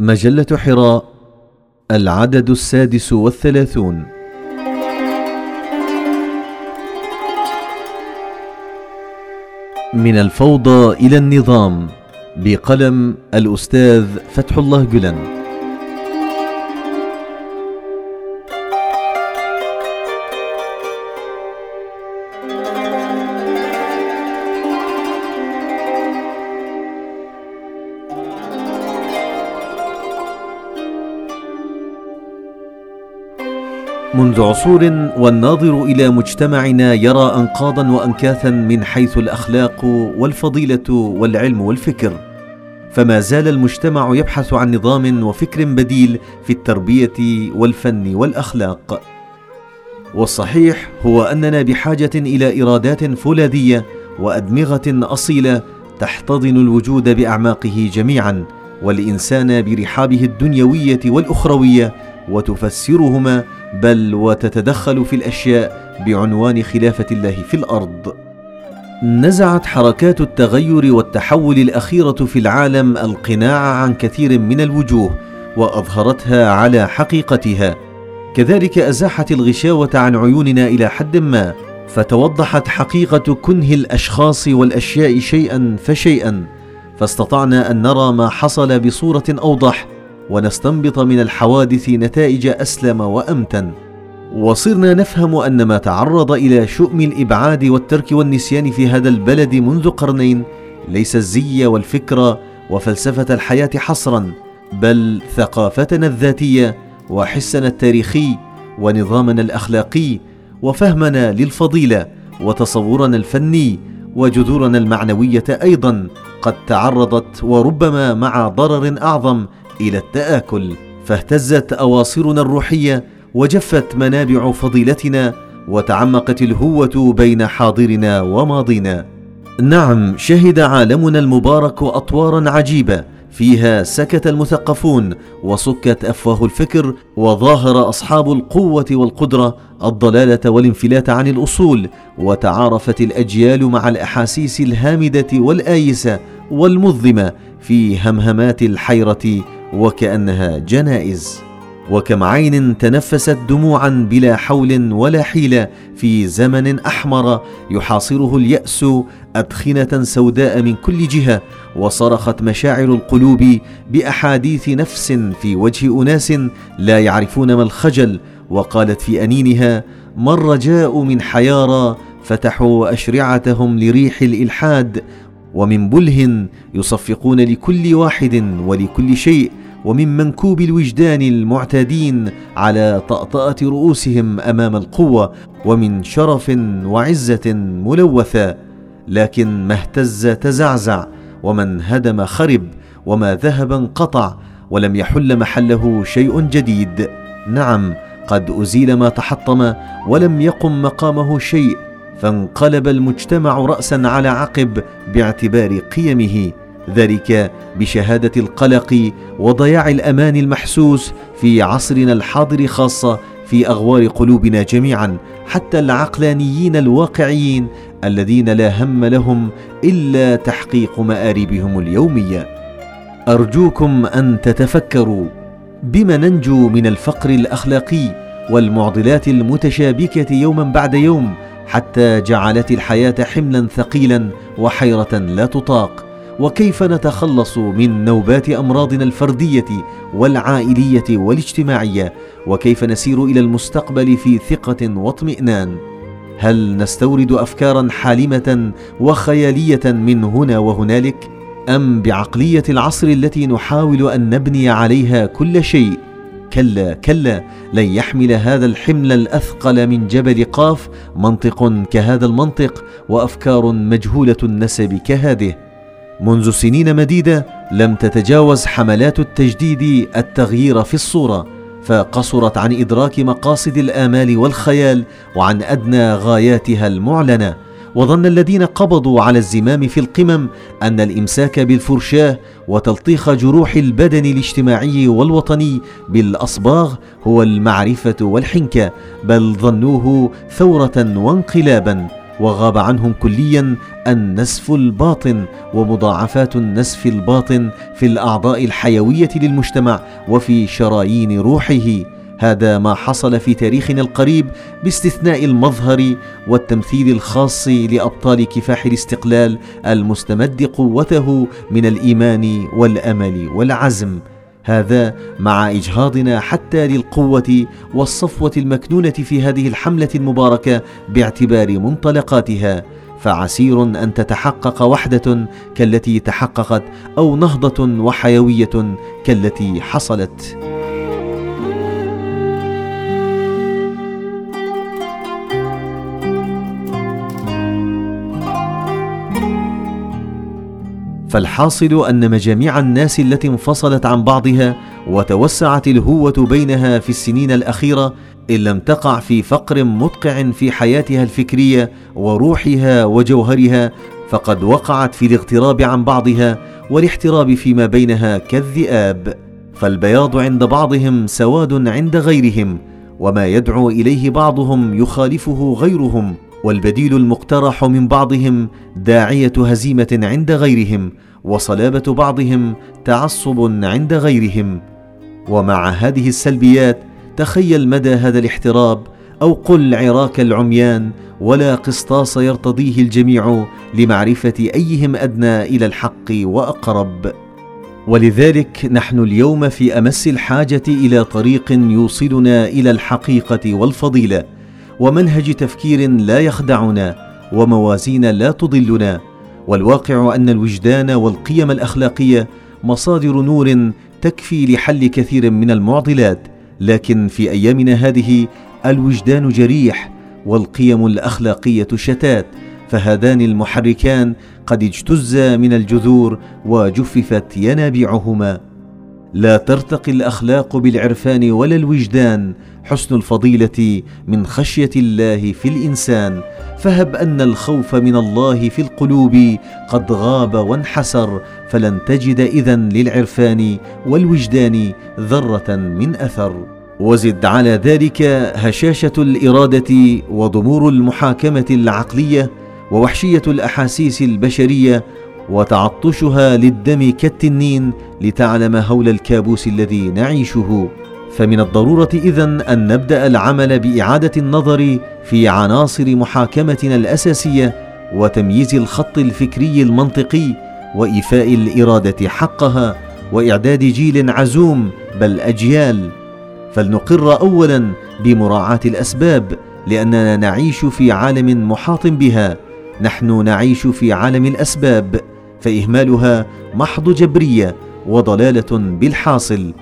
مجلة حراء العدد السادس والثلاثون. من الفوضى إلى النظام بقلم الأستاذ فتح الله جلن. منذ عصور والناظر إلى مجتمعنا يرى انقاضا وانكاثا من حيث الأخلاق والفضيلة والعلم والفكر. فما زال المجتمع يبحث عن نظام وفكر بديل في التربية والفن والأخلاق. والصحيح هو أننا بحاجة إلى إرادات فولاذية وأدمغة أصيلة تحتضن الوجود بأعماقه جميعا والإنسان برحابه الدنيوية والأخروية وتفسرهما بل وتتدخل في الأشياء بعنوان خلافة الله في الأرض. نزعت حركات التغير والتحول الأخيرة في العالم القناع عن كثير من الوجوه وأظهرتها على حقيقتها. كذلك أزاحت الغشاوة عن عيوننا إلى حد ما فتوضحت حقيقة كنه الأشخاص والأشياء شيئا فشيئا فاستطعنا أن نرى ما حصل بصورة أوضح ونستنبط من الحوادث نتائج أسلم وأمتن. وصرنا نفهم أن ما تعرض إلى شؤم الإبعاد والترك والنسيان في هذا البلد منذ قرنين ليس الزي والفكر وفلسفة الحياة حصرا بل ثقافتنا الذاتية وحسنا التاريخي ونظامنا الأخلاقي وفهمنا للفضيلة وتصورنا الفني وجذورنا المعنوية أيضا قد تعرضت وربما مع ضرر أعظم إلى التآكل. فاهتزت أواصرنا الروحية وجفت منابع فضيلتنا وتعمقت الهوة بين حاضرنا وماضينا. نعم شهد عالمنا المبارك أطوارا عجيبة. فيها سكت المثقفون وسكت أفواه الفكر وظاهر أصحاب القوة والقدرة الضلالة والانفلات عن الأصول وتعارفت الأجيال مع الأحاسيس الهامدة والآيسة والمظلمة في همهمات الحيرة وكأنها جنائز وكم عين تنفست دموعا بلا حول ولا حيلة في زمن أحمر يحاصره اليأس أدخنة سوداء من كل جهة وصرخت مشاعر القلوب بأحاديث نفس في وجه أناس لا يعرفون ما الخجل وقالت في أنينها ما الرجاء من حيارى فتحوا أشرعتهم لريح الإلحاد ومن بله يصفقون لكل واحد ولكل شيء ومن منكوب الوجدان المعتادين على طأطأة رؤوسهم أمام القوة ومن شرف وعزة ملوثة لكن ما اهتز تزعزع ومن هدم خرب وما ذهب انقطع ولم يحل محله شيء جديد. نعم قد أزيل ما تحطم ولم يقم مقامه شيء فانقلب المجتمع رأسا على عقب باعتبار قيمه ذلك بشهادة القلق وضياع الأمان المحسوس في عصرنا الحاضر خاصة في أغوار قلوبنا جميعا حتى العقلانيين الواقعيين الذين لا هم لهم إلا تحقيق مآربهم اليومية. أرجوكم أن تتفكروا بما ننجو من الفقر الأخلاقي والمعضلات المتشابكة يوما بعد يوم حتى جعلت الحياة حملا ثقيلا وحيرة لا تطاق. وكيف نتخلص من نوبات أمراضنا الفردية والعائلية والاجتماعية؟ وكيف نسير إلى المستقبل في ثقة واطمئنان؟ هل نستورد افكارا حالمة وخيالية من هنا وهنالك؟ أم بعقلية العصر التي نحاول أن نبني عليها كل شيء؟ كلا كلا لن يحمل هذا الحمل الأثقل من جبل قاف منطق كهذا المنطق وأفكار مجهولة النسب كهذه. منذ سنين مديدة لم تتجاوز حملات التجديد التغيير في الصورة فقصرت عن إدراك مقاصد الآمال والخيال وعن أدنى غاياتها المعلنة. وظن الذين قبضوا على الزمام في القمم أن الإمساك بالفرشاة وتلطيخ جروح البدن الاجتماعي والوطني بالأصباغ هو المعرفة والحنكة بل ظنوه ثورة وانقلابا وغاب عنهم كليا النسف الباطن ومضاعفات النسف الباطن في الأعضاء الحيوية للمجتمع وفي شرايين روحه. هذا ما حصل في تاريخنا القريب باستثناء المظهر والتمثيل الخاص لأبطال كفاح الاستقلال المستمد قوته من الإيمان والأمل والعزم. هذا مع إجهاضنا حتى للقوة والصفوة المكنونة في هذه الحملة المباركة باعتبار منطلقاتها. فعسير أن تتحقق وحدة كالتي تحققت أو نهضة وحيوية كالتي حصلت. فالحاصل أن مجاميع الناس التي انفصلت عن بعضها وتوسعت الهوة بينها في السنين الأخيرة إن لم تقع في فقر مدقع في حياتها الفكرية وروحها وجوهرها فقد وقعت في الاغتراب عن بعضها والاحتراب فيما بينها كالذئاب. فالبياض عند بعضهم سواد عند غيرهم وما يدعو إليه بعضهم يخالفه غيرهم. والبديل المقترح من بعضهم داعية هزيمة عند غيرهم وصلابة بعضهم تعصب عند غيرهم. ومع هذه السلبيات تخيل مدى هذا الاحتراب أو قل عراك العميان ولا قسطاس يرتضيه الجميع لمعرفة أيهم أدنى إلى الحق وأقرب. ولذلك نحن اليوم في أمس الحاجة إلى طريق يوصلنا إلى الحقيقة والفضيلة. ومنهج تفكير لا يخدعنا وموازين لا تضلنا. والواقع أن الوجدان والقيم الأخلاقية مصادر نور تكفي لحل كثير من المعضلات لكن في أيامنا هذه الوجدان جريح والقيم الأخلاقية شتات فهذان المحركان قد اجتزا من الجذور وجففت ينابيعهما. لا ترتقي الأخلاق بالعرفان ولا الوجدان حسن الفضيلة من خشية الله في الإنسان. فهب أن الخوف من الله في القلوب قد غاب وانحسر فلن تجد إذا للعرفان والوجدان ذرة من أثر. وزد على ذلك هشاشة الإرادة وضمور المحاكمة العقلية ووحشية الأحاسيس البشرية وتعطشها للدم كالتنين لتعلم هول الكابوس الذي نعيشه. فمن الضرورة إذن أن نبدأ العمل بإعادة النظر في عناصر محاكمتنا الأساسية وتمييز الخط الفكري المنطقي وإيفاء الإرادة حقها وإعداد جيل عزوم بل أجيال. فلنقر اولا بمراعاة الأسباب لأننا نعيش في عالم محاط بها. نحن نعيش في عالم الأسباب. فإهمالها محض جبرية وضلالة بالحاصل.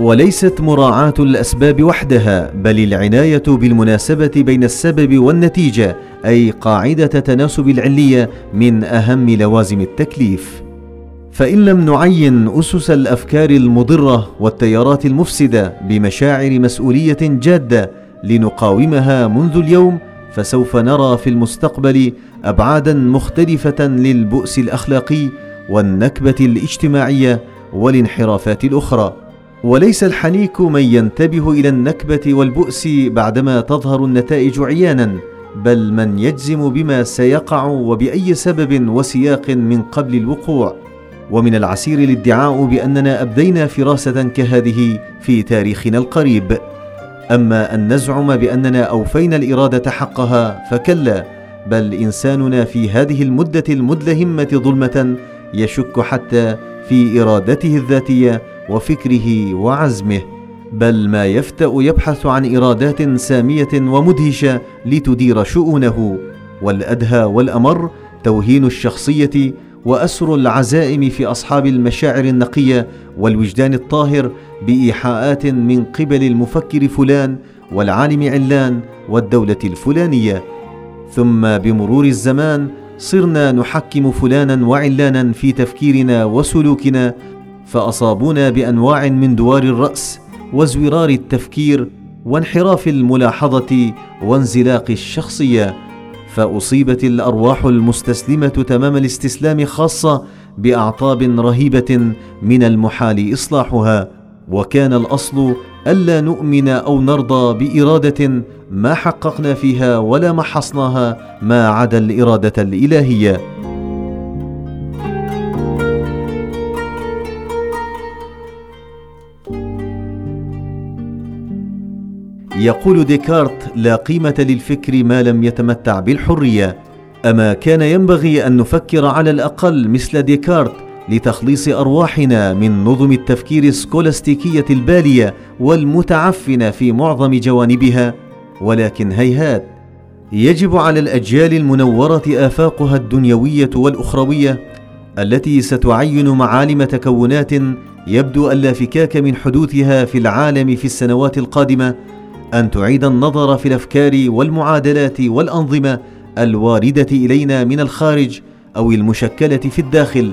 وليست مراعاة الأسباب وحدها بل العناية بالمناسبة بين السبب والنتيجة أي قاعدة تناسب العلية من أهم لوازم التكليف. فإن لم نعين أسس الأفكار المضرة والتيارات المفسدة بمشاعر مسؤولية جادة لنقاومها منذ اليوم فسوف نرى في المستقبل أبعادا مختلفة للبؤس الأخلاقي والنكبة الاجتماعية والانحرافات الأخرى. وليس الحنيك من ينتبه إلى النكبة والبؤس بعدما تظهر النتائج عيانا بل من يجزم بما سيقع وبأي سبب وسياق من قبل الوقوع. ومن العسير الادعاء بأننا أبدينا فراسة كهذه في تاريخنا القريب. أما أن نزعم بأننا أوفينا الإرادة حقها فكلا بل إنساننا في هذه المدة المدلهمة ظلمة يشك حتى في إرادته الذاتية وفكره وعزمه بل ما يفتأ يبحث عن إرادات سامية ومدهشة لتدير شؤونه والأدهى والأمر توهين الشخصية وأسر العزائم في أصحاب المشاعر النقية والوجدان الطاهر بإيحاءات من قبل المفكر فلان والعالم علان والدولة الفلانية. ثم بمرور الزمان صرنا نحكم فلانا وعلانا في تفكيرنا وسلوكنا فأصابونا بأنواع من دوار الرأس وازورار التفكير وانحراف الملاحظة وانزلاق الشخصية. فأصيبت الأرواح المستسلمة تمام الاستسلام خاصة بأعطاب رهيبة من المحال إصلاحها وكان الأصل ألا نؤمن أو نرضى بإرادة ما حققنا فيها ولا محصناها ما عدا الإرادة الإلهية. يقول ديكارت لا قيمة للفكر ما لم يتمتع بالحرية. أما كان ينبغي أن نفكر على الأقل مثل ديكارت لتخليص أرواحنا من نظم التفكير السكولاستيكيه البالية والمتعفنة في معظم جوانبها. ولكن هيهات يجب على الأجيال المنورة آفاقها الدنيوية والأخروية التي ستعين معالم تكونات يبدو أن لا فكاك من حدوثها في العالم في السنوات القادمة أن تعيد النظر في الأفكار والمعادلات والأنظمة الواردة إلينا من الخارج أو المشكلة في الداخل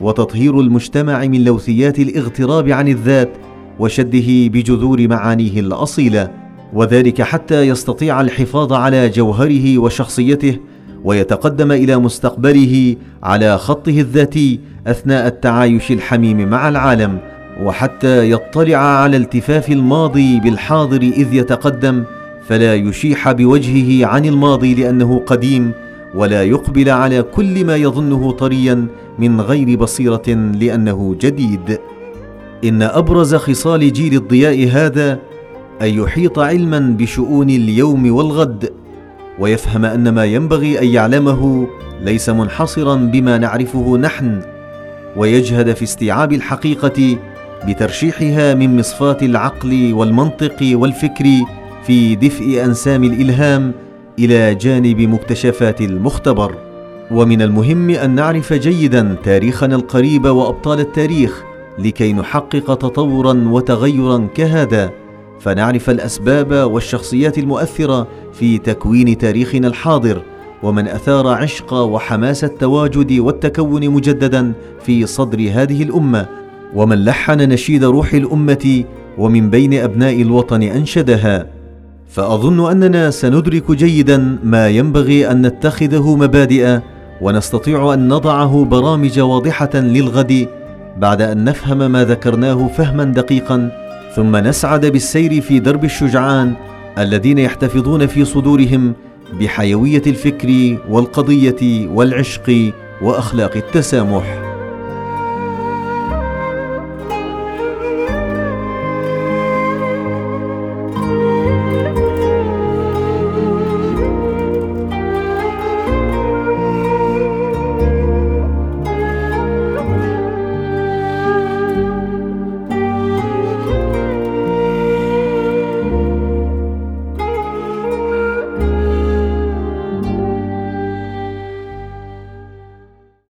وتطهير المجتمع من لوثيات الاغتراب عن الذات وشده بجذور معانيه الأصيلة. وذلك حتى يستطيع الحفاظ على جوهره وشخصيته ويتقدم إلى مستقبله على خطه الذاتي أثناء التعايش الحميم مع العالم. وحتى يطلع على التفاف الماضي بالحاضر إذ يتقدم فلا يشيح بوجهه عن الماضي لأنه قديم ولا يقبل على كل ما يظنه طريا من غير بصيرة لأنه جديد. إن أبرز خصال جيل الضياء هذا أن يحيط علما بشؤون اليوم والغد ويفهم أن ما ينبغي أن يعلمه ليس منحصرا بما نعرفه نحن ويجهد في استيعاب الحقيقة بترشيحها من مصفاه العقل والمنطق والفكر في دفء أنسام الإلهام إلى جانب مكتشفات المختبر. ومن المهم أن نعرف جيدا تاريخنا القريب وأبطال التاريخ لكي نحقق تطورا وتغيرا كهذا. فنعرف الأسباب والشخصيات المؤثرة في تكوين تاريخنا الحاضر ومن أثار عشق وحماس التواجد والتكون مجددا في صدر هذه الأمة. ومن لحن نشيد روح الأمة ومن بين أبناء الوطن أنشدها فأظن أننا سندرك جيدا ما ينبغي أن نتخذه مبادئ ونستطيع أن نضعه برامج واضحة للغد بعد أن نفهم ما ذكرناه فهما دقيقا ثم نسعد بالسير في درب الشجعان الذين يحتفظون في صدورهم بحيوية الفكر والقضية والعشق وأخلاق التسامح.